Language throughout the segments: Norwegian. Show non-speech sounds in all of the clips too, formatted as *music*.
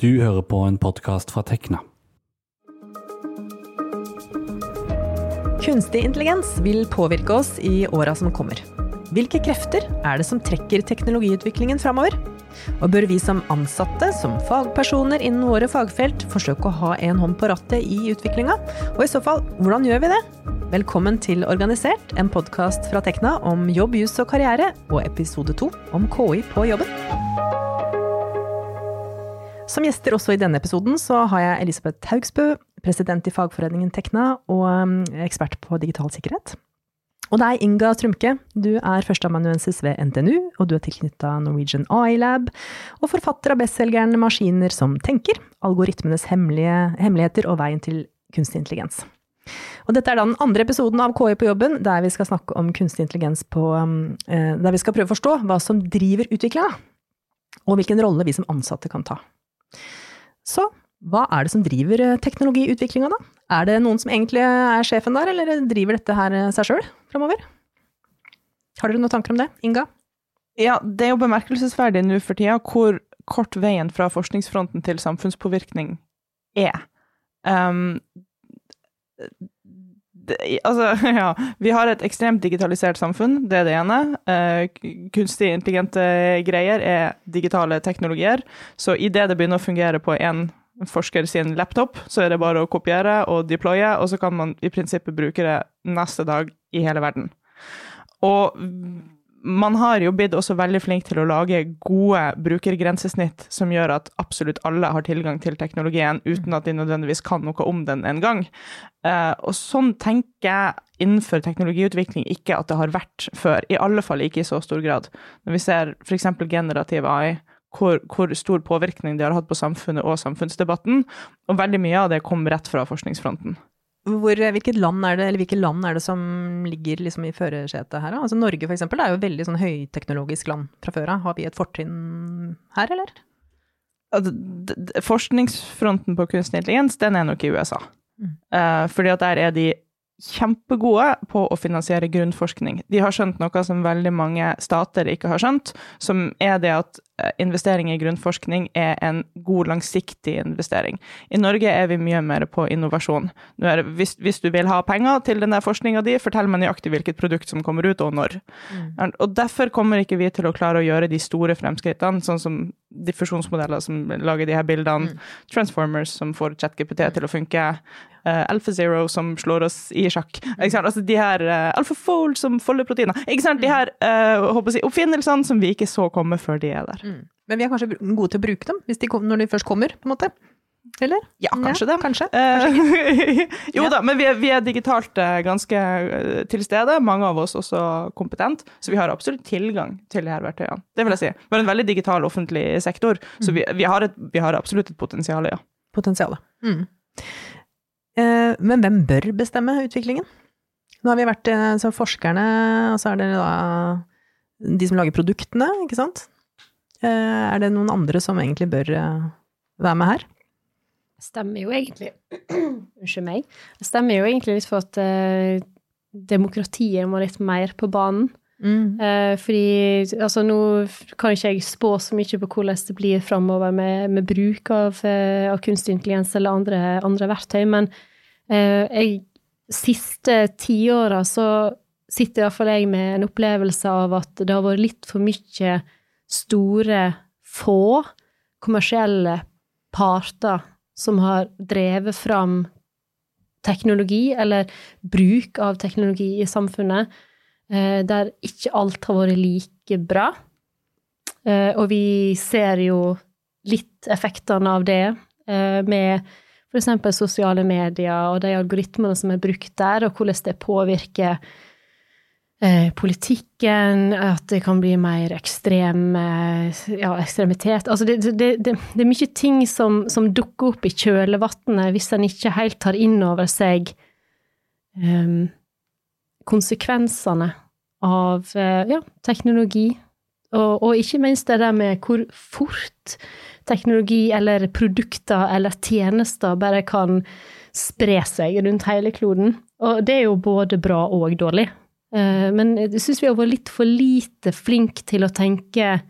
Du hører på en podkast fra Tekna. Kunstig intelligens vil påvirke oss i åra som kommer. Hvilke krefter er det som trekker teknologiutviklingen framover? Og bør vi som ansatte, som fagpersoner innen våre fagfelt, forsøke å ha en hånd på rattet i utviklinga? Og i så fall, hvordan gjør vi det? Velkommen til Organisert, en podkast fra Tekna om jobb, jus og karriere, og episode to om KI på jobben. Som gjester også i denne episoden så har jeg Elisabeth Haugsbø, president i fagforeningen Tekna og um, ekspert på digital sikkerhet. Og deg, Inga Trumke, Du er førsteamanuensis ved NTNU, og du er tilknytta Norwegian AI Lab, og forfatter av bestselgeren 'Maskiner som tenker', algoritmenes hemmeligheter og veien til kunstig intelligens. Og dette er da den andre episoden av KI på jobben, der vi skal snakke om kunstig intelligens på um, eh, Der vi skal prøve å forstå hva som driver utviklinga, og hvilken rolle vi som ansatte kan ta. Så hva er det som driver eh, teknologiutviklinga, da? Er det noen som egentlig er sjefen der, eller driver dette her eh, seg sjøl framover? Har dere noen tanker om det? Inga? Ja, det er jo bemerkelsesverdig nå for tida hvor kort veien fra forskningsfronten til samfunnspåvirkning er. Um, altså, *laughs* ja. Vi har et ekstremt digitalisert samfunn, det er det ene. Uh, kunstig intelligente greier er digitale teknologier. Så idet det begynner å fungere på en forsker sin laptop, så er det bare å kopiere og deploye, og så kan man i prinsippet bruke det neste dag i hele verden. Og man har jo blitt også veldig flink til å lage gode brukergrensesnitt som gjør at absolutt alle har tilgang til teknologien uten at de nødvendigvis kan noe om den en gang. Uh, og sånn tenker jeg innenfor teknologiutvikling ikke at det har vært før. I alle fall ikke i så stor grad. Når vi ser f.eks. generativ AI, hvor, hvor, stor påvirkning de har hatt på samfunnet og samfunnsdebatten, og veldig mye av det kom rett fra forskningsfronten. Hvor, hvilket land er det, eller hvilke land er det som ligger liksom i førersetet her? Altså Norge eksempel, er jo et veldig sånn høyteknologisk land fra før av. Har vi et fortrinn her, eller? Forskningsfronten på kunstig intelligens, den er nok i USA. Mm. Uh, fordi at der er de kjempegode på å finansiere grunnforskning. De har skjønt noe som veldig mange stater ikke har skjønt, som er det at eh, investering i grunnforskning er en god, langsiktig investering. I Norge er vi mye mer på innovasjon. Det, hvis, hvis, du vil ha penger til den der forskninga di, fortell meg nøyaktig hvilket produkt som kommer ut, og når. Mm. Og Derfor kommer ikke vi til å klare å gjøre de store fremskrittene, sånn som diffusjonsmodeller som lager de her bildene, mm. Transformers som får ChatGPT til å funke, uh, AlphaZero som slår oss i sjakk. Altså de her uh, AlphaFold som folder proteiner. Ikke sant? De her uh, si, oppfinnelsene som vi ikke så komme før de er der. Mm. Men vi er kanskje gode til å bruke dem de kom, når de først kommer, på en måte? Eller? Ja, kanskje ja, det. Kanskje. kanskje *laughs* jo da, men vi er, vi er digitalt ganske til stede. Mange av oss også kompetent, så vi har absolutt tilgang til de her verktøyene. Det vil jeg si. Vi har en veldig digital offentlig sektor, så mm. vi, vi, har, et, vi har, absolutt et potensial, ja. Potensialet. Mm. Eh, men hvem bør bestemme utviklingen? Nå har vi vært eh, så forskerne, og så er det da de som lager produktene, ikke sant? Eh, er det noen andre som egentlig bør være med her? Det stemmer jo egentlig *clears throat* Unnskyld meg. Det stemmer jo egentlig litt for at uh, demokratiet må litt mer på banen. Mm. Uh, fordi altså nå kan ikke jeg spå så mye på hvordan det blir framover med, med, bruk av, av kunstig intelligens eller andre, andre verktøy, men jeg siste tiåra så sitter iallfall jeg med en opplevelse av at det har vært litt for mye store, få kommersielle parter som har drevet fram teknologi, eller bruk av teknologi i samfunnet, Eh, der ikke alt har vært like bra. Eh, og vi ser jo litt effektene av det eh, med f.eks. sosiale medier og de algoritmene som er brukt der, og hvordan det påvirker politikken, at det kan bli mer ekstrem ja, ekstremitet Altså det, det, det, det, er mye ting som, som dukker opp i kjølvannet hvis en ikke helt tar inn over seg um, konsekvensene av eh, ja, teknologi. Og, og, ikke minst det der med hvor fort teknologi eller produkter eller tjenester bare kan spre seg rundt hele kloden. Og det er jo både bra og dårlig. Eh, men jeg syns vi har vært litt for lite flinke til å tenke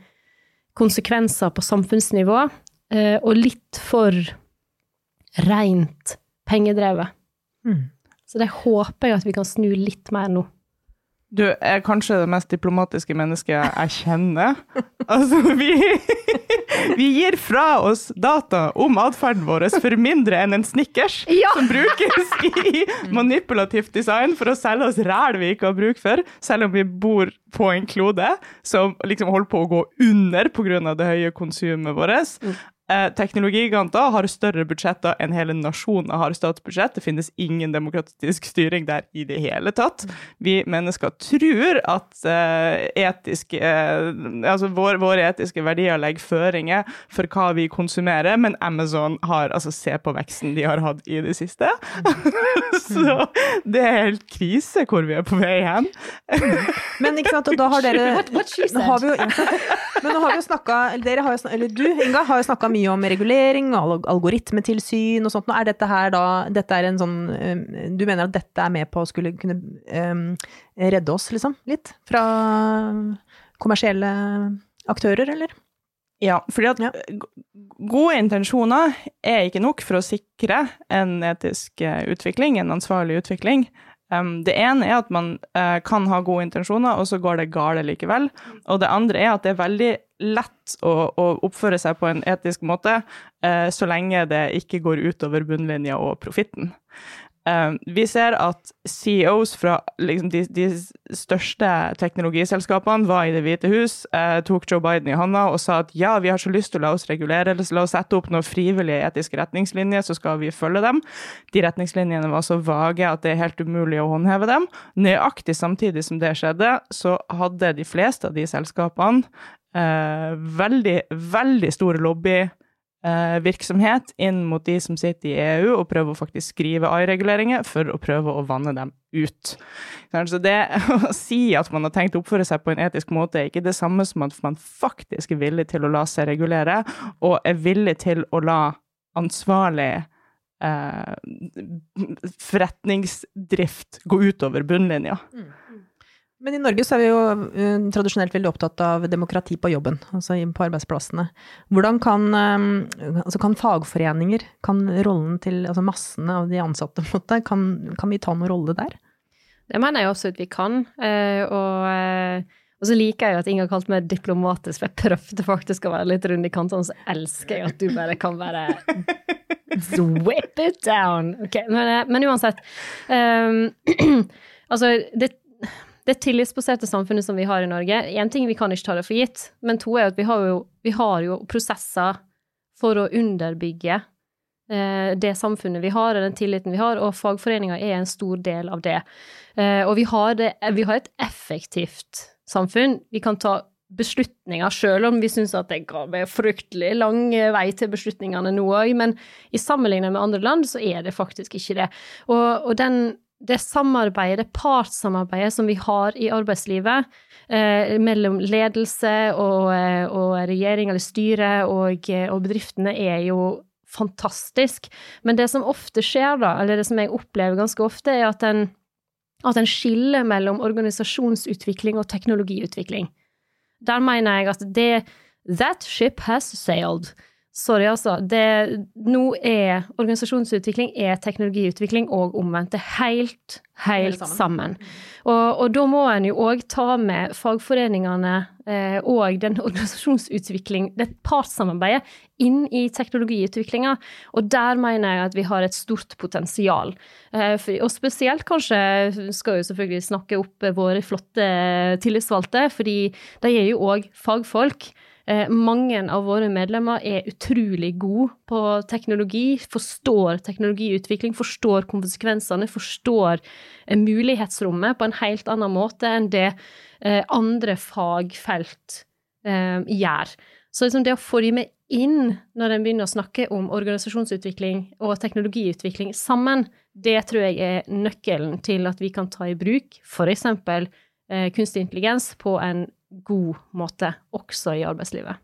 konsekvenser på samfunnsnivå. eh, og litt for rent pengedrevet. Mm. Så det håper jeg at vi kan snu litt mer nå. Du er kanskje det mest diplomatiske mennesket jeg kjenner. *laughs* Altså, vi, vi gir fra oss data om atferden vår for mindre enn en Snickers, Ja! som brukes i manipulativt design for å selge oss ræl vi ikke har bruk for, selv om vi bor på en klode som liksom holder på å gå under pga. det høye konsumet vårt. Eh, teknologigiganter har større budsjetter enn hele nasjoner har statsbudsjett. Det finnes ingen demokratisk styring der i det hele tatt. Vi mennesker tror at eh, etiske, eh, altså vår, våre etiske verdier legger føringer for hva vi konsumerer, men Amazon har altså Se på veksten de har hatt i det siste. *laughs* Så det er helt krise hvor vi er på vei hen. Men ikke sant, og da har dere What, what she har said. jo, men nå har vi jo snakka, eller eller du Inga har jo snakka mye om regulering og algoritmetilsyn og sånt. Nå er dette her da dette er en sånn um, Du mener at dette er med på å skulle kunne um, redde oss, liksom? Litt? Fra kommersielle aktører, eller? Ja, fordi at Ja. gode intensjoner er ikke nok for å sikre en etisk eh, utvikling, en ansvarlig utvikling. Um, det ene er at man uh, kan ha gode intensjoner, og så går det gale likevel. Og det andre er at det er veldig lett å, å oppføre seg på en etisk måte, uh, så lenge det ikke går utover bunnlinja og profitten. Um, vi ser at CEOs fra liksom, de, de største teknologiselskapene var i Det hvite hus, uh, tok Joe Biden i hånda og sa at ja, vi har så lyst til å la oss regulere, la oss sette opp noen frivillige etiske retningslinjer, så skal vi følge dem. De retningslinjene var så vage at det er helt umulig å håndheve dem. Nøyaktig samtidig som det skjedde, så hadde de fleste av de selskapene uh, veldig, veldig stor lobby eh, virksomhet inn mot de som sitter i EU og prøver å faktisk skrive AI-reguleringer for å prøve å vanne dem ut. Så det *laughs* å si at man har tenkt å oppføre seg på en etisk måte, er ikke det samme som at man faktisk er villig til å la seg regulere, og er villig til å la ansvarlig eh, forretningsdrift gå utover bunnlinja. Men i Norge så er vi jo eh, tradisjonelt veldig opptatt av demokrati på jobben, altså på arbeidsplassene. Hvordan kan, eh, altså kan fagforeninger, kan rollen til altså massene av de ansatte, måte, kan, kan vi ta noen rolle der? Det mener jeg absolutt vi kan. eh, Og, og så liker jeg jo at Inga kalte meg diplomatisk, for jeg prøvde faktisk å være litt rund i kantene, så elsker jeg at du bare kan være Whip it down! Okay, men, men uansett. Um, *clears throat* altså, det, det tillitsbaserte samfunnet som vi har i Norge, én ting vi kan ikke ta det for gitt, men to er at vi har jo, vi har jo prosesser for å underbygge eh, det samfunnet vi har, og den tilliten vi har, og fagforeninger er en stor del av det. Eh, og vi har, det, vi har et effektivt samfunn. Vi kan ta beslutninger, selv om vi syns at det går med fryktelig lang vei til beslutningene nå òg, men i sammenligning med andre land, så er det faktisk ikke det. Og, og den, det samarbeidet, det partssamarbeidet som vi har i arbeidslivet, eh, mellom ledelse og, eh, og regjering eller styre og, eh, og bedriftene, er jo fantastisk. Men det som ofte skjer, da, eller det som jeg opplever ganske ofte, er at en, at en skiller mellom organisasjonsutvikling og teknologiutvikling. Der mener jeg at det That ship has sailed. Sorry, altså. Det, nå er organisasjonsutvikling er teknologiutvikling og omvendt. Det er helt, helt sammen. sammen. Og, og da må en jo òg ta med fagforeningene eh, og den organisasjonsutvikling, det partssamarbeidet, inn i teknologiutviklinga. Og der mener jeg at vi har et stort potensial. Eh, for, og spesielt kanskje skal jo selvfølgelig snakke opp våre flotte tillitsvalgte, fordi de er jo òg fagfolk. Eh, mange av våre medlemmer er utrolig gode på teknologi, forstår teknologiutvikling, forstår konsekvensene, forstår eh, mulighetsrommet på en helt annen måte enn det eh, andre fagfelt gjør. Så liksom det å få de med inn når en begynner å snakke om organisasjonsutvikling og teknologiutvikling sammen, det tror jeg er nøkkelen til at vi kan ta i bruk f.eks. Eh, kunstig intelligens på en god måte, også i arbeidslivet.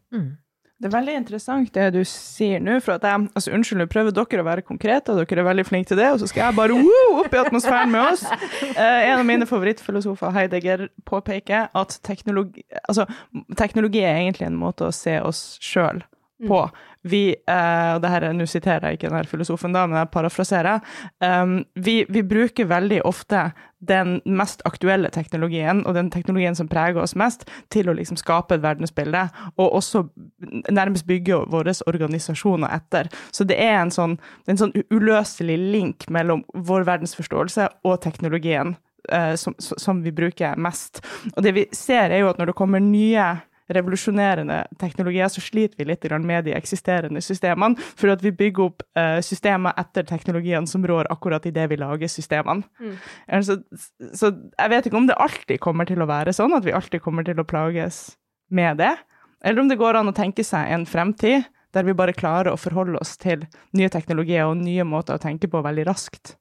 Det er veldig interessant det du sier nå. for at jeg, altså Unnskyld, nå prøver dere å være konkrete, og dere er veldig flinke til det, og så skal jeg bare *laughs* woo, opp i atmosfæren med oss. Eh, en av mine favorittfilosofer, Heidegger, påpeker at teknologi, altså, teknologi er egentlig en måte å se oss sjøl Mm. På. Vi, eh, og det her, Nå siterer jeg ikke den her filosofen, da, men jeg parafraserer. Um, vi, vi, bruker veldig ofte den mest aktuelle teknologien, og den teknologien som preger oss mest, til å liksom skape et verdensbilde, og også nærmest bygge våre organisasjoner etter. Så det er en sånn, en sånn uløselig link mellom vår verdensforståelse og teknologien uh, som, som vi bruker mest. Og det vi ser, er jo at når det kommer nye revolusjonerende teknologier, så sliter vi litt med de eksisterende systemene, for at vi bygger opp uh, systemer etter teknologiene som rår akkurat i det vi lager systemene. Mm. Så, så, jeg vet ikke om det alltid kommer til å være sånn, at vi alltid kommer til å plages med det, eller om det går an å tenke seg en fremtid der vi bare klarer å forholde oss til nye teknologier og nye måter å tenke på veldig raskt.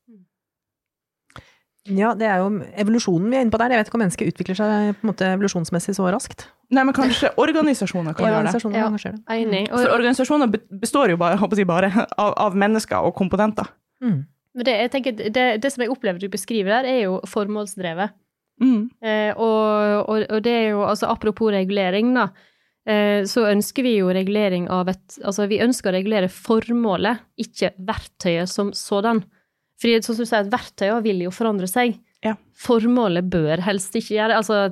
Ja, det er jo evolusjonen vi er inne på der. Jeg vet ikke om mennesket utvikler seg på en måte evolusjonsmessig så raskt. Nei, men kanskje *laughs* organisasjoner kan gjøre det. Ja, Enig. For organisasjoner består jo bare, jeg, bare *laughs* av, av, mennesker og komponenter. Mm. Men det, jeg tenker, det, det, som jeg opplever du beskriver der, er jo formålsdrevet. Mm. Eh, og, og, og, det er jo, altså apropos regulering, da, eh, så ønsker vi jo regulering av et Altså, vi ønsker å regulere formålet, ikke verktøyet som sådan. Fordi sånn som du sier, verktøyene vil jo forandre seg. Ja. Formålet bør helst ikke gjøre altså,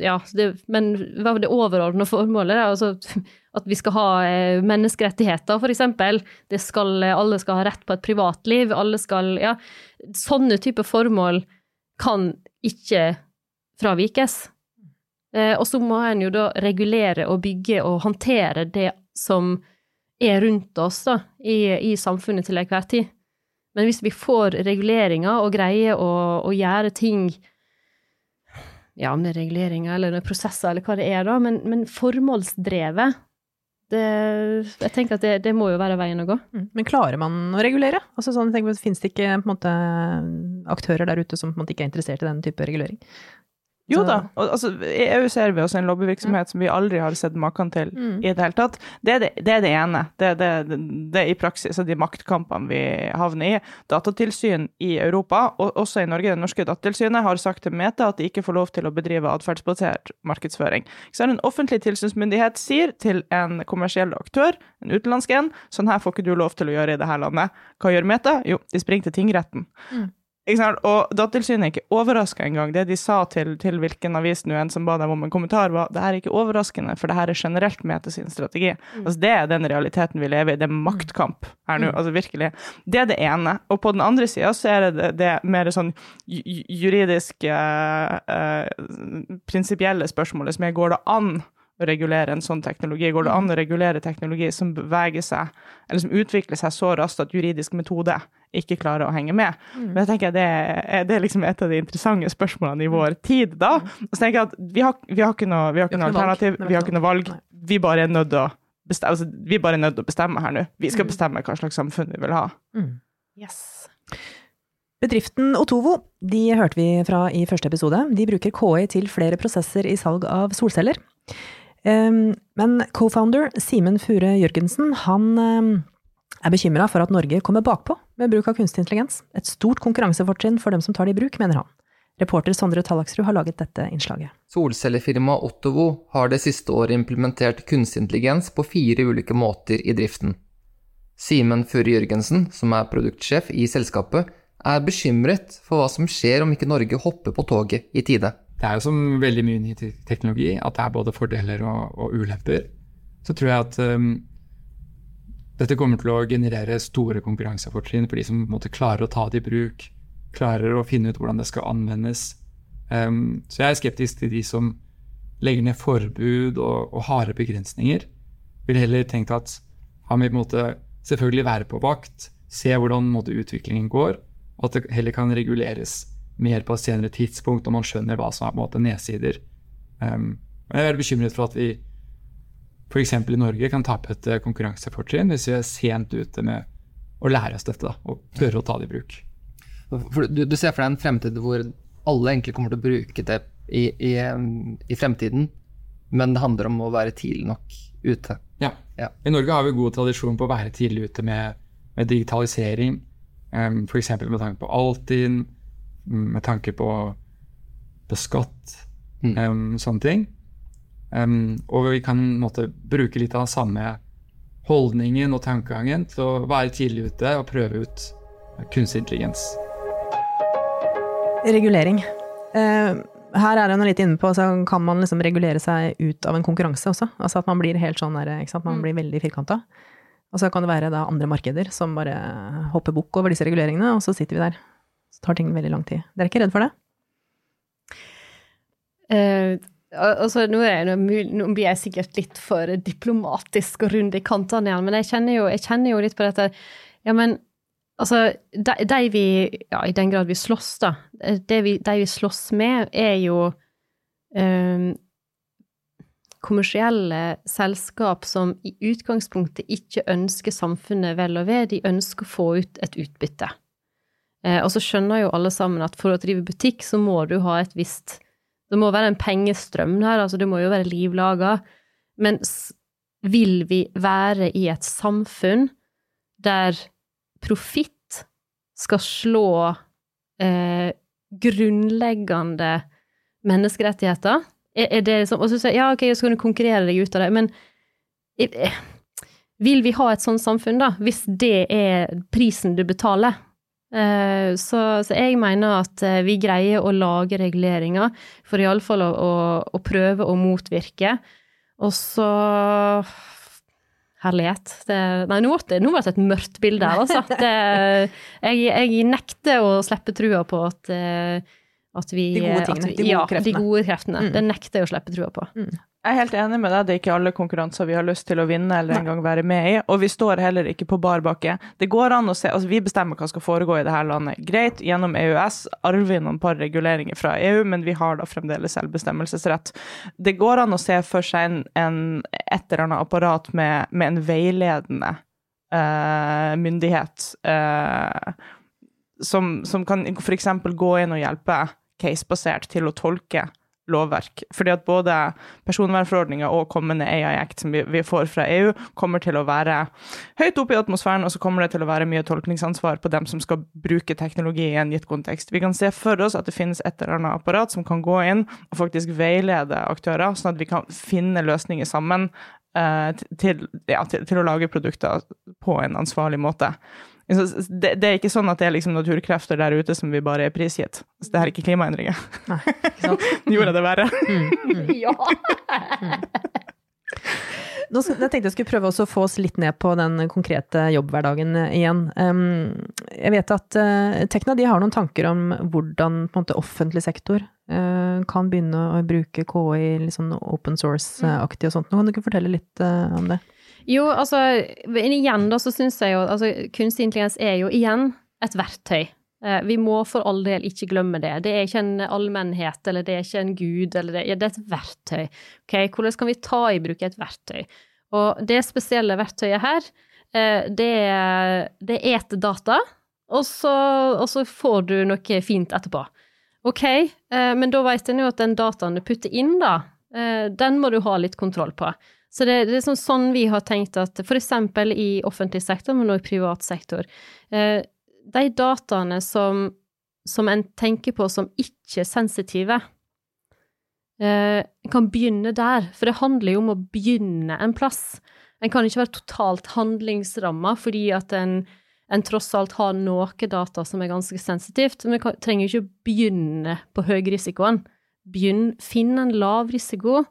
ja, det. Men hva er det overordnede formålet? Altså, *laughs* at vi skal ha eh, menneskerettigheter, for eksempel. Alle skal ha rett på et privatliv. Alle skal Ja. Sånne typer formål kan ikke fravikes. Eh, og så må en jo da regulere og bygge og håndtere det som er rundt oss da, i, i samfunnet til enhver tid. Men hvis vi får reguleringer og greier å, å gjøre ting Ja, om det er reguleringer eller prosesser eller hva det er, da, men, men formålsdrevet det, jeg tenker at det, det, må jo være veien å gå. Mm. Men klarer man å regulere? Altså sånn, tenk, Fins det ikke måte, aktører der ute som måte, ikke er interessert i den type regulering? Jo da. Altså, I EU ser vi også en lobbyvirksomhet som vi aldri har sett maken til mm. i det hele tatt. Det er det, det, er det ene. Det, det, det, er i praksis de maktkampene vi havner i. Datatilsyn i Europa, og også i Norge, det norske datatilsynet, har sagt til Meta at de ikke får lov til å bedrive atferdsbasert markedsføring. Så en offentlig tilsynsmyndighet sier til en kommersiell aktør, en utenlandsk en, sånn her får ikke du lov til å gjøre i dette landet. Hva gjør Meta? Jo, de springer til tingretten. Mm. Og Datatilsynet er ikke overraska engang. Det de sa til, til hvilken avis nå en som ba dem om en kommentar, var det her er ikke overraskende, for det her er generelt Mete sin strategi. Mm. Altså, det er den realiteten vi lever i. Det er maktkamp her nå. Mm. altså virkelig. Det er det ene. Og på den andre sida så er det det, det mer sånn juridiske, eh, prinsipielle spørsmålet som er går det an å regulere en sånn teknologi? Går det an å regulere teknologi som beveger seg, eller som utvikler seg så raskt at juridisk metode ikke klarer å henge med. Mm. Men jeg tenker det er, det er liksom et av de interessante spørsmålene i mm. vår tid da. Og så tenker jeg at vi har, vi har ikke noe, vi har ikke noe alternativ, vi har ikke noe valg. Vi bare er nødt til å bestemme, altså, vi bare er nødt til å bestemme her nå. Vi skal mm. bestemme hva slags samfunn vi vil ha. Mm. Yes. Bedriften Otovo de hørte vi fra i første episode. De bruker KI til flere prosesser i salg av solceller. Um, men co-founder Simen Fure Jørgensen, han um, er bekymra for at Norge kommer bakpå med bruk av kunstig intelligens. Et stort konkurransefortrinn for dem som tar det i bruk, mener han. Reporter Sondre Tallaksrud har laget dette innslaget. Solcellefirmaet Ottovo har det siste året implementert kunstig intelligens på fire ulike måter i driften. Simen Furre Jørgensen, som er produktsjef i selskapet, er bekymret for hva som skjer om ikke Norge hopper på toget i tide. Det er jo som veldig mye ny teknologi, at det er både fordeler og, og ulemper. Så tror jeg at um, dette kommer til å generere store konkurransefortrinn for de som måtte klare å ta det i bruk, klarer å finne ut hvordan det skal anvendes. Um, så jeg er skeptisk til de som legger ned forbud og, og harde begrensninger. Vil heller tenke at han vil måte selvfølgelig være på vakt, se hvordan måte, utviklingen går, og at det heller kan reguleres mer på et senere tidspunkt når man skjønner hva som er måte nedsider. Um, jeg er veldig bekymret for at vi f.eks. i Norge kan tape et eh, konkurransefortrinn hvis vi er sent ute med å lære oss dette da, og tørre å ta det i bruk. Du, du, ser for deg en fremtid hvor alle egentlig kommer til å bruke det i, i, i, fremtiden, men det handler om å være tidlig nok ute. Ja. ja. I Norge har vi god tradisjon på å være tidlig ute med, med digitalisering. Um, F.eks. med tanke på Altinn, med tanke på, på skatt, mm. um, sånne ting. Um, og vi kan måtte, bruke litt av den samme holdningen og tankegangen til å være tidlig ute og prøve ut kunstig intelligens. Regulering. Uh, her er hun litt inne på, så kan man liksom regulere seg ut av en konkurranse også. Altså at man blir helt sånn der, ikke sant, man Mm. blir veldig firkanta. Og så kan det være da andre markeder som bare hopper bukk over disse reguleringene, og så sitter vi der. Så tar ting veldig lang tid. Dere er ikke redd for det? Eh, al- altså, nå, jeg, nå blir jeg sikkert litt for diplomatisk og rund i kantene igjen, men jeg kjenner jo, jeg kjenner jo litt på dette Ja, men altså De, de vi Ja, i den grad vi slåss, da. Det vi, de vi slåss med, er jo um, kommersielle selskap som i utgangspunktet ikke ønsker samfunnet vel og ved, de ønsker å få ut et utbytte. Eh, og så skjønner jo alle sammen at for å drive butikk, så må du ha et visst Det må være en pengestrøm her, altså det må jo være livlaga. Men vil vi være i et samfunn der profitt skal slå eh, grunnleggende menneskerettigheter? Er, er det liksom Og så sier ja, ok, så kan du konkurrere deg ut av det, men eh, vil vi ha et sånt samfunn, da, hvis det er prisen du betaler? Eh, Så, så jeg mener at eh, vi greier å lage reguleringer for iallfall å, å, å prøve å motvirke. Og så Herlighet. Det, nei, nå ble det, et mørkt bilde her, altså. *laughs* Det, jeg, jeg nekter å slippe trua på at, eh, at vi De gode at tingene, vi- de gode ja, kreftene. De gode kreftene. Mm. Det nekter jeg å slippe trua på. Jeg er helt enig med deg, det er ikke alle konkurranser vi har lyst til å vinne eller engang være med i, og vi står heller ikke på bar bakke. Det går an å se, altså Vi bestemmer hva skal foregå i dette landet. Greit, gjennom EØS arver vi noen par reguleringer fra EU, men vi har da fremdeles selvbestemmelsesrett. Det går an å se for seg en, en, et eller annet apparat med, med en veiledende uh, myndighet Uh, som, som kan f.eks. gå inn og hjelpe casebasert til å tolke lovverk. Fordi at både personvernforordninga og kommende AI Act som vi, får fra EU, kommer til å være høyt oppe i atmosfæren, og så kommer det til å være mye tolkningsansvar på dem som skal bruke teknologi i en gitt kontekst. Vi kan se for oss at det finnes et eller annet apparat som kan gå inn og faktisk veilede aktører, sånn at vi kan finne løsninger sammen eh, til, ja, til, til å lage produkter på en ansvarlig måte. Så Det, det er ikke sånn at det er liksom naturkrefter der ute som vi bare er prisgitt. Så det her er ikke klimaendringer. Nei, ikke *laughs* sant? Gjorde jeg det verre. *laughs* Ja! Nå skal, jeg tenkte jeg skulle prøve også å få oss litt ned på den konkrete jobbhverdagen eh, igjen. Um, jeg vet at uh, Tekna de har noen tanker om hvordan på en måte, offentlig sektor eh, kan begynne å bruke KI litt sånn open source-aktig og sånt. Nå kan du ikke fortelle litt eh, om det? Jo, altså, igjen da, så syns jeg jo altså, Kunstig intelligens er jo igjen et verktøy. Eh, Vi må for all del ikke glemme det. Det er ikke en allmennhet, eller det er ikke en gud, eller det, ja, det er et verktøy. Ok, Hvordan kan vi ta i bruk et verktøy? Og det spesielle verktøyet her, eh, det, det eter data, og så, og så får du noe fint etterpå. Ok, eh, men da vet en jo at den dataen du putter inn, da, den må du ha litt kontroll på. Så det, det er sånn, sånn vi har tenkt at eksempel i offentlig sektor, men også i privat sektor, eh, de dataene som, som en tenker på som ikke-sensitive, eh, kan begynne der. For det handler jo om å begynne en plass. En kan ikke være totalt handlingsramma fordi at en, en tross alt har noe data som er ganske sensitivt. Men en trenger jo ikke begynne på høyrisikoen. Begynn, finn en lav risiko.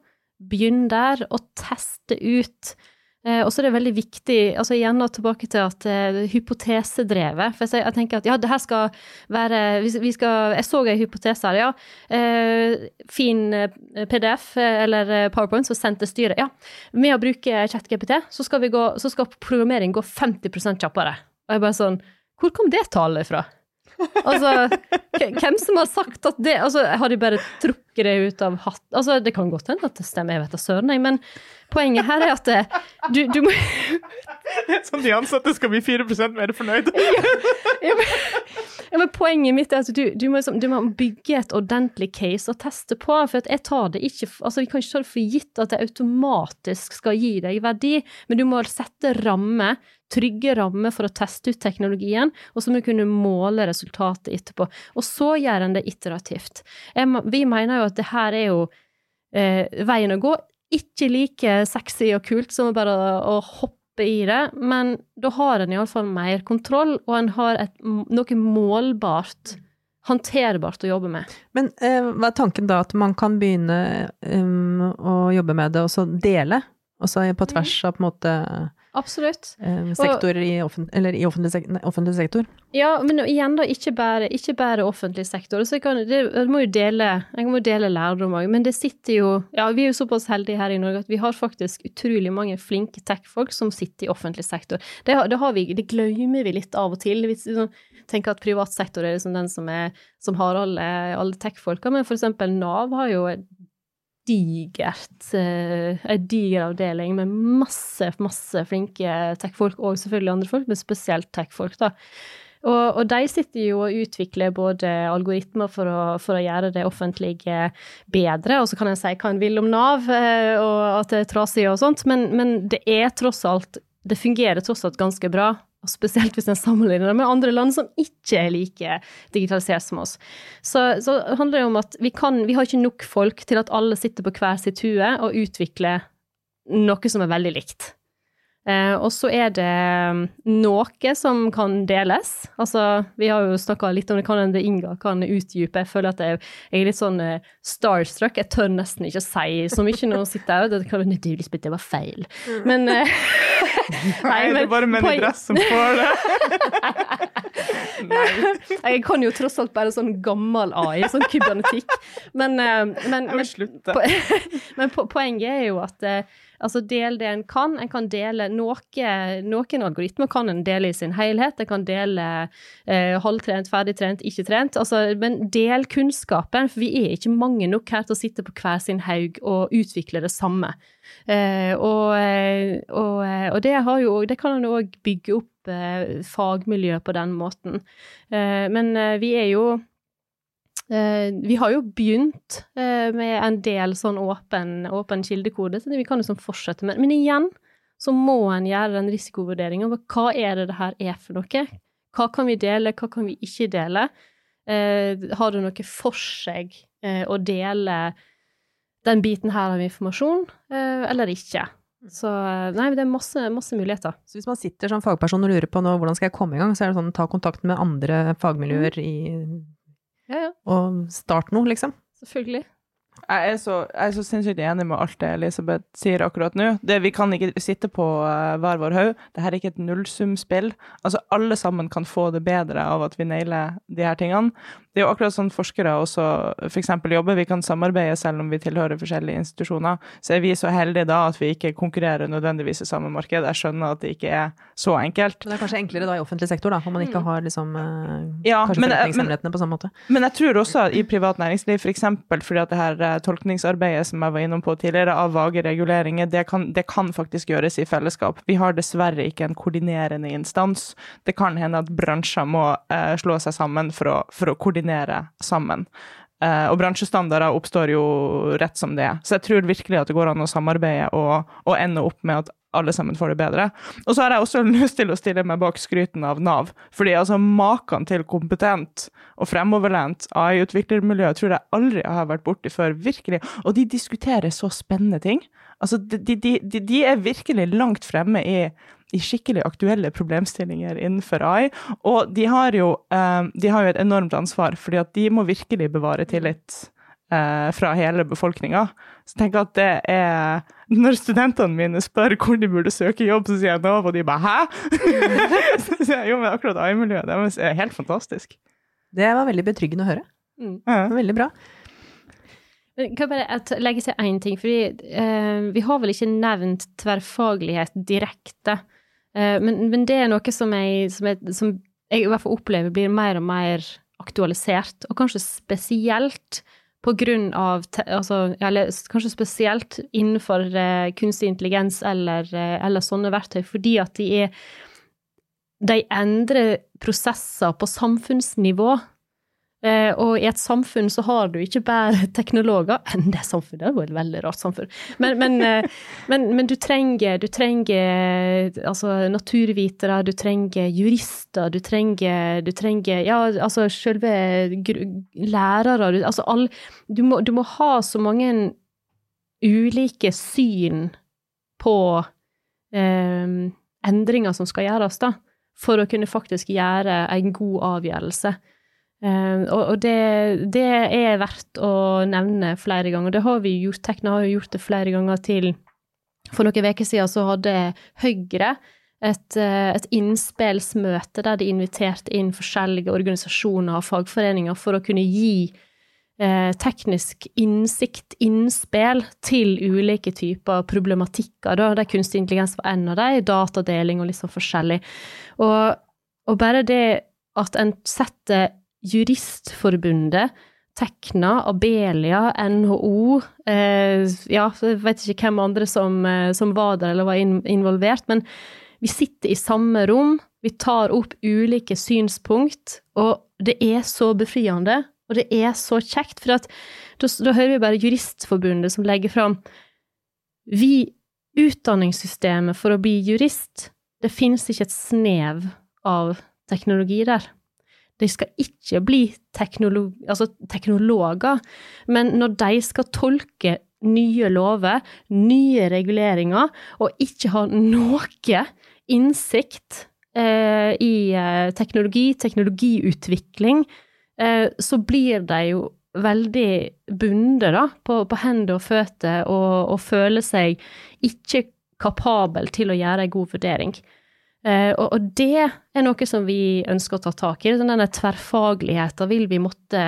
Begynn der, og teste ut. Eh, og så er det veldig viktig, altså igjen da tilbake til at eh, hypotesedrevet. For jeg, jeg tenker at ja, det her skal være vi, vi skal, Jeg så en hypotese her, ja. Eh, fin eh, PDF eh, eller eh, PowerPoint som sendte styret. Ja, med å bruke ChatGPT så skal, gå, så skal programmering gå 50% kjappere. Og jeg bare sånn Hvor kom det tallet fra? Altså, hvem som har sagt at det Altså, har de bare trukket det ut av hatt Altså, det kan godt hende at det stemmer, jeg vet da søren, men poenget her er at det, du, du må *laughs* Som de ansatte skal bli 4% mer fornøyd. *laughs* ja, men, ja, men poenget mitt er at du, du, må, liksom- du må bygge et ordentlig case å teste på. For jeg tar det ikke altså Vi kan ikke ta det for gitt at det automatisk skal gi deg verdi, men du må sette rammer, trygge rammer for å teste ut teknologien, og så må du kunne måle resultatet etterpå. Og så gjør en det iterativt. Vi mener jo at det her er jo eh, veien å gå. Ikke like sexy og kult som å bare å hoppe i det, men da har en iallfall mer kontroll, og en har et, noe målbart, håndterbart å jobbe med. Men eh, hva er tanken da, at man kan begynne um, å jobbe med det og så dele? Også på tvers av på en måte Absolutt. eh, sektorer i, offent eller i offentlig, sek nei, offentlig sektor? Ja, men igjen da, ikke bare, ikke bare offentlig sektor. Så jeg, kan, det, jeg må jo dele, må dele lærdom òg. Men det sitter jo Ja, vi er jo såpass heldige her i Norge at vi har faktisk utrolig mange flinke tech-folk som sitter i offentlig sektor. Det, det, har vi, det glemmer vi litt av og til. Vi liksom tenker at privat sektor er liksom den som, er, som har alle, alle tech-folka, men for eksempel Nav har jo digert, eh, en diger avdeling med masse, masse flinke tech-folk, og selvfølgelig andre folk, men spesielt tech-folk, da. Og, og de sitter jo og utvikler både algoritmer for å, for å gjøre det offentlige bedre, og så kan en si hva en vil om Nav, eh, og at det er trasig og sånt, men, men det er tross alt Det fungerer tross alt ganske bra, og spesielt hvis en sammenligner det med andre land som ikke er like digitalisert som oss. Så, så handler det om at vi, kan, vi har ikke nok folk til at alle sitter på hver sitt hue og utvikler noe som er veldig likt. Eh, og så er det um, noe som kan deles. Altså, vi har jo snakka litt om det, kan hende Inga kan utdype. Jeg føler at jeg, jeg er litt sånn eh, starstruck. Jeg tør nesten ikke si så mye når hun sitter der. Det det var feil. Men eh, *laughs* Nei, det er bare menn i dress som får det. *laughs* Jeg kan jo tross alt bare sånn gammel AI, sånn kybernetikk. Men, eh, men, men, *laughs* men poenget er jo at eh, altså del det en kan. En kan dele noe, noen algoritmer kan en dele i sin helhet. En kan dele eh, halvtrent, ferdigtrent, ikke trent. Altså, men del kunnskapen, for vi er ikke mange nok her til å sitte på hver sin haug og utvikle det samme. Eh, og, eh, og, eh, og det, jo, det kan en òg bygge opp fagmiljø på den måten. Men vi er jo Vi har jo begynt med en del sånn åpen, åpen kildekode, så vi kan liksom fortsette med Men igjen så må en gjøre den risikovurderingen. Hva er det det her er for noe? Hva kan vi dele, hva kan vi ikke dele? Har det noe for seg å dele den biten her av informasjon, eh, eller ikke? Så eh, nei, det er masse, masse muligheter. Så hvis man sitter som fagperson og lurer på nå, hvordan skal jeg komme i gang, så er det sånn ta kontakt med andre fagmiljøer i, Ja, ja, og start noe, liksom. selvfølgelig. Jeg er, så, jeg er så sinnssykt enig med alt det Elisabeth sier akkurat nå. Det, vi kan ikke sitte på uh, hver vår haug. Dette er ikke et nullsumspill. Altså, alle sammen kan få det bedre av at vi nailer de her tingene. Det er jo akkurat sånn forskere også f.eks. jobber. Vi kan samarbeide selv om vi tilhører forskjellige institusjoner. Så er vi så heldige da at vi ikke konkurrerer nødvendigvis i samme marked. Jeg skjønner at det ikke er så enkelt. Men det er kanskje enklere da i offentlig sektor, da, om man ikke har liksom eh, Ja, kanskje men- forretningshemmelighetene på samme måte. Men jeg tror også at i privat næringsliv, f.eks. fordi at det her eh, tolkningsarbeidet som jeg var innom på tidligere, av vage reguleringer, det kan, det kan faktisk gjøres i fellesskap. Vi har dessverre ikke en koordinerende instans. Det kan hende at bransjer må eh, slå seg sammen for å, for å koordinere sammen. Eh, og bransjestandarder oppstår jo rett som det er. Så jeg tror virkelig at det går an å samarbeide og, og ende opp med at alle sammen får det bedre. Og så har jeg også *laughs* lyst til å stille meg bak skryten av Nav. Fordi altså maken til kompetent og fremoverlent AI-utviklermiljø tror jeg aldri har vært borti før. Virkelig. Og de diskuterer så spennende ting. Altså, de, de, de, de er virkelig langt fremme i, i skikkelig aktuelle problemstillinger innenfor AI. Og de har jo, eh, de har jo et enormt ansvar, fordi at de må virkelig bevare tillit fra hele befolkninga. Så jeg tenker at det er Når studentene mine spør hvor de burde søke jobb, så sier jeg Nav, og de bare 'hæ?' *laughs* så sier jeg jo, men akkurat AI-miljøet det er helt fantastisk. Det var veldig betryggende å høre. Mm. Ja. Veldig bra. Men Kan jeg bare legge til én ting, fordi eh, vi har vel ikke nevnt tverrfaglighet direkte. Eh, men, men det er noe som jeg, som, jeg, som jeg i hvert fall opplever blir mer og mer aktualisert, og kanskje spesielt på grunn av altså, Eller kanskje spesielt innenfor eh, kunstig intelligens eller, eh, eller sånne verktøy, fordi at de er De endrer prosesser på samfunnsnivå. Eh, og i et samfunn så har du ikke bare *laughs* teknologer Enn *laughs* det samfunnet det var et veldig rart samfunn. Men, men, eh, men, men du trenger, du trenger altså, naturvitere, du trenger jurister, du trenger, du trenger Ja, altså selve lærere du, Altså all du må, du må ha så mange ulike syn på eh, endringer som skal gjøres, da, for å kunne faktisk gjøre en god avgjørelse. Og, og det, det, er verdt å nevne flere ganger. Det har vi gjort. Tekna har gjort det flere ganger til. For noen uker siden så hadde Høyre et, eh, et innspillsmøte der de inviterte inn forskjellige organisasjoner og fagforeninger for å kunne gi eh, teknisk innsikt, innspill, til ulike typer problematikker, da, der kunstig intelligens var en av dem, datadeling og litt sånn forskjellig. Og, og bare det at en setter Juristforbundet Tekna, Abelia, NHO eh, Ja, jeg vet ikke hvem andre som, eh, som var der eller var involvert, men vi sitter i samme rom, vi tar opp ulike synspunkt, og det er så befriende, og det er så kjekt, for at, da, da hører vi bare Juristforbundet som legger fram Vi, utdanningssystemet for å bli jurist, det finnes ikke et snev av teknologi der. De skal ikke bli teknolog, altså teknologer, men når de skal tolke nye lover, nye reguleringer, og ikke ha noe innsikt eh, i eh, teknologi, teknologiutvikling, eh, så blir de jo veldig bundet da, på, på hender og føtter, og, og føler seg ikke kapabel til å gjøre en god vurdering. Uh, og, og, det er noe som vi ønsker å ta tak i. Denne tverrfagligheten vil vi måtte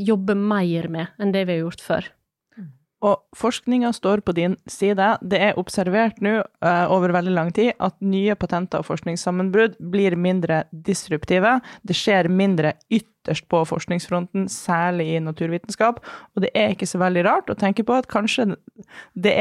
jobbe mer med enn det vi har gjort før. Og forskninga står på din side. Det er observert nå uh, over veldig lang tid at nye patenter og forskningssammenbrudd blir mindre disruptive. Det skjer mindre ytterst på forskningsfronten, særlig i naturvitenskap. Og det er ikke så veldig rart å tenke på at kanskje det,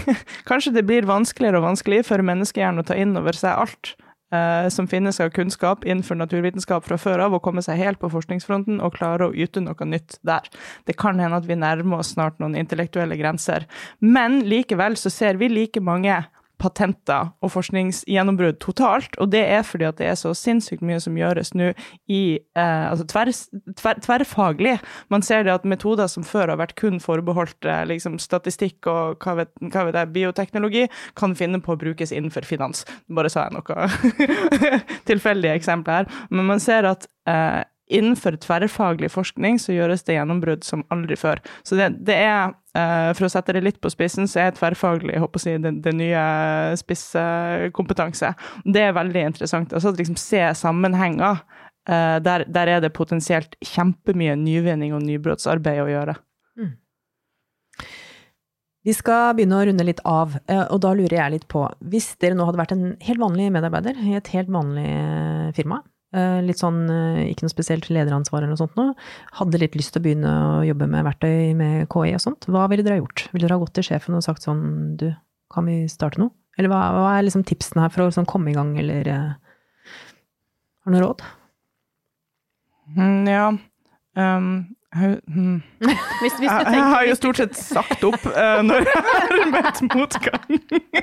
*laughs* kanskje det blir vanskeligere og vanskeligere for menneskehjernen å ta inn over seg alt eh, som finnes av kunnskap innenfor naturvitenskap fra før av, og komme seg helt på forskningsfronten og klare å yte noe nytt der. Det kan hende at vi nærmer oss snart noen intellektuelle grenser. Men likevel så ser vi like mange patenter og forskningsgjennombrudd totalt, og det er fordi at det er så sinnssykt mye som gjøres nå i eh, altså tver, tver, tverrfaglig. Man ser det at metoder som før har vært kun forbeholdt eh, liksom statistikk og hva vet, hva vet jeg, bioteknologi, kan finne på å brukes innenfor finans. Bare sa jeg noe *laughs* tilfeldige eksempler her. Men man ser at eh, innenfor tverrfaglig forskning så gjøres det gjennombrudd som aldri før. Så det, det er, uh, for å sette det litt på spissen, så er tverrfaglig håper å si, det, det nye spisskompetanse. Det er veldig interessant. Altså liksom se sammenhenger. Uh, der, der, er det potensielt kjempemye nyvinning og nybrottsarbeid å gjøre. Mm. Vi skal begynne å runde litt av, eh, og da lurer jeg litt på Hvis dere nå hadde vært en helt vanlig medarbeider i et helt vanlig firma, Eh, litt sånn, eh, ikke noe spesielt lederansvar eller noe sånt nå. Hadde litt lyst til å begynne å jobbe med verktøy med KI og sånt. Hva ville dere ha gjort? Ville dere ha gått til sjefen og sagt sånn, du, kan vi starte noe? Eller hva, hva er liksom tipsene her for å sånn komme i gang, eller uh, har du noe råd? Mm, ja. Um, Hmm. *laughs* Hvis, hvis jeg, jeg, har jo stort sett sagt opp uh, når jeg har møtt motgang.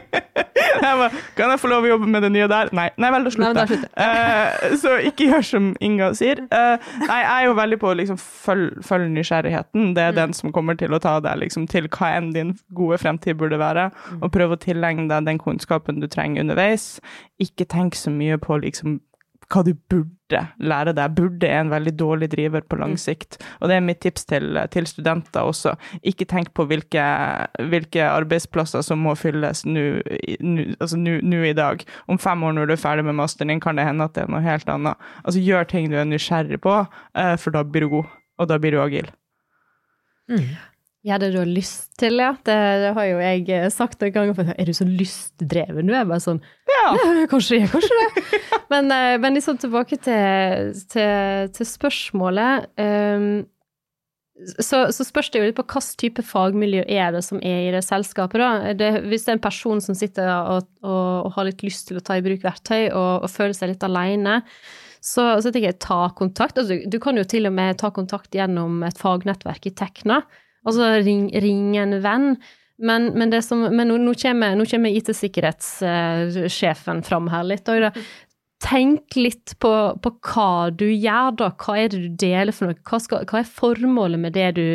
*laughs* jeg bare, kan jeg få lov å jobbe med det nye der? Nei. Nei vel, da slutter jeg. Uh, så ikke gjør som Inga sier. Uh, nei, jeg er jo veldig på å liksom, følge følg nysgjerrigheten. Det er mm. den som kommer til å ta deg liksom, til hva enn din gode fremtid burde være. Mm. Og prøve å tilegne deg den kunnskapen du trenger underveis. Ikke tenk så mye på liksom hva du burde lære deg. Burde er en veldig dårlig driver på lang mm. sikt. Og det er mitt tips til, til studenter også. Ikke tenk på hvilke, hvilke arbeidsplasser som må fylles nå altså i dag. Om fem år når du er ferdig med masteren din, kan det hende at det er noe helt annet. Altså Gjør ting du er nysgjerrig på, eh, for da blir du god, og da blir du agil. Mm. Ja, det du har lyst til, ja. Det, det har jo jeg eh, sagt noen ganger. For, er du så lystdreven? Du er bare sånn Ja, *laughs* ja kanskje det, kanskje *laughs* det. men, eh, men liksom tilbake til, til, til spørsmålet. Um, så, så, spørs det jo litt på hvilken type fagmiljø er det som er i det selskapet. Da. Det, hvis det er en person som sitter og, og, og, har litt lyst til å ta i bruk verktøy og, og føler seg litt alene, så, så tenker jeg ta kontakt. Altså, du kan jo til og med ta kontakt gjennom et fagnettverk i Tekna. Altså ring, ring en venn. Men, men, som, men nå, nå, kommer, IT-sikkerhetssjefen fram her litt. Da. tenk litt på, på, hva du gjør, da. Hva er det du deler for noe? Hva, skal, hva er formålet med det du,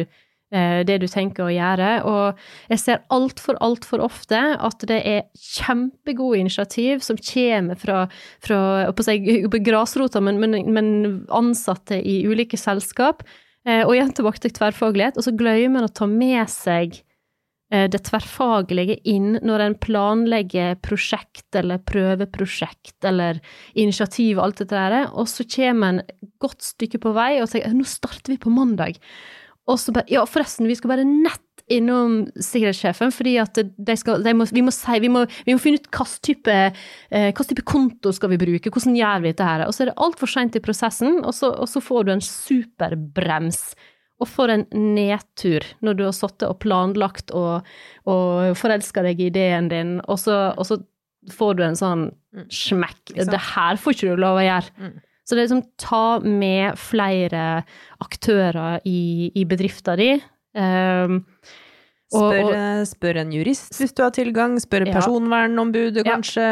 eh, det du tenker å gjøre. Og jeg ser altfor, altfor ofte at det er kjempegode initiativ som kommer fra, fra si, grasrota, men, men, men, ansatte i ulike selskap. Eh, og igjen tilbake til tverrfaglighet. Og så glemmer man å ta med seg Eh, det tverrfaglige inn når en planlegger prosjekt eller prøveprosjekt eller initiativ og alt dette der, og så kommer en godt stykke på vei og sier nå starter vi på mandag. Og så bare Ja, forresten, vi skal bare nett innom sikkerhetssjefen, fordi at de skal, de må, vi, må si, vi, må, vi, må, finne ut hvilken type, eh, type, konto skal vi bruke, hvordan gjør vi dette her. Og så er det altfor seint i prosessen, og så, og så får du en superbrems og for en nedtur når du har sittet og planlagt og, og forelska deg i ideen din, og så, og så, får du en sånn mm. smekk. Det her får ikke du lov å gjøre. Mm. Så det er liksom ta med flere aktører i, i bedrifta di. Um, Spør, spør, en jurist hvis du har tilgang, spør ja. personvernombudet kanskje.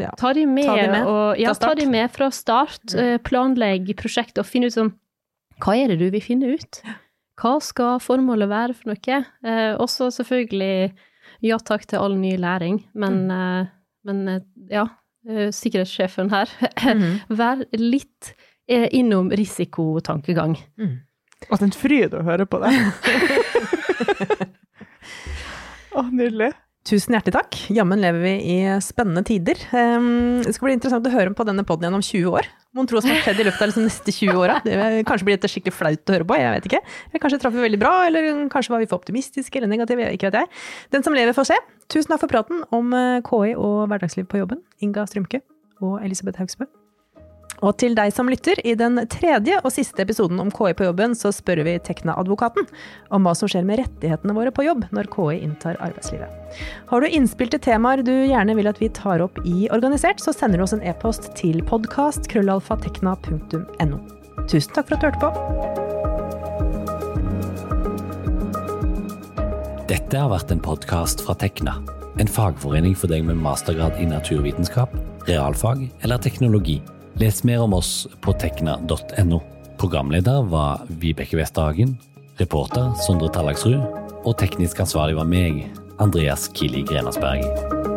Ja. Ta de med, ta de med, og, ja, ta de med fra start. Mm. Eh, planlegg prosjektet og finn ut sånn Hva er det du vil finne ut? Hva skal formålet være for noe? Eh, også selvfølgelig ja takk til all ny læring, men, mm. eh, men eh, ja, eh, sikkerhetssjefen her, mm. *laughs* vær litt eh, innom risikotankegang. Mm. At en fryd å høre på det. *laughs* *laughs* Å, nydelig. Tusen hjertelig takk. Jammen lever vi i spennende tider. Um, det skal bli interessant å høre på denne poden gjennom 20 år. Mon tro som har skjedd i løpet av liksom de neste 20 åra. Kanskje blir dette skikkelig flaut å høre på, jeg vet ikke. Eller kanskje traff vi veldig bra, eller kanskje var vi for optimistiske eller negative, ikke vet jeg. Den som lever, får se. Tusen takk for praten om eh, KI og hverdagsliv på jobben, Inga Strømke og Elisabeth Haugsbø. Og til deg som lytter, i den tredje og siste episoden om KI på jobben, så spør vi Tekna-advokaten om hva som skjer med rettighetene våre på jobb når KI inntar arbeidslivet. Har du innspill til temaer du gjerne vil at vi tar opp i Organisert, så sender du oss en e-post til podkast.krøllalfa.tekna.no. Tusen takk for at du hørte på. Dette har vært en podkast fra Tekna, en fagforening for deg med mastergrad i naturvitenskap, realfag eller teknologi. Les mer om oss på tekna.no. Programleder var Vibeke Westerhagen, reporter Sondre Tallagsrud, og teknisk ansvarlig var meg, Andreas Kili Grenasberg.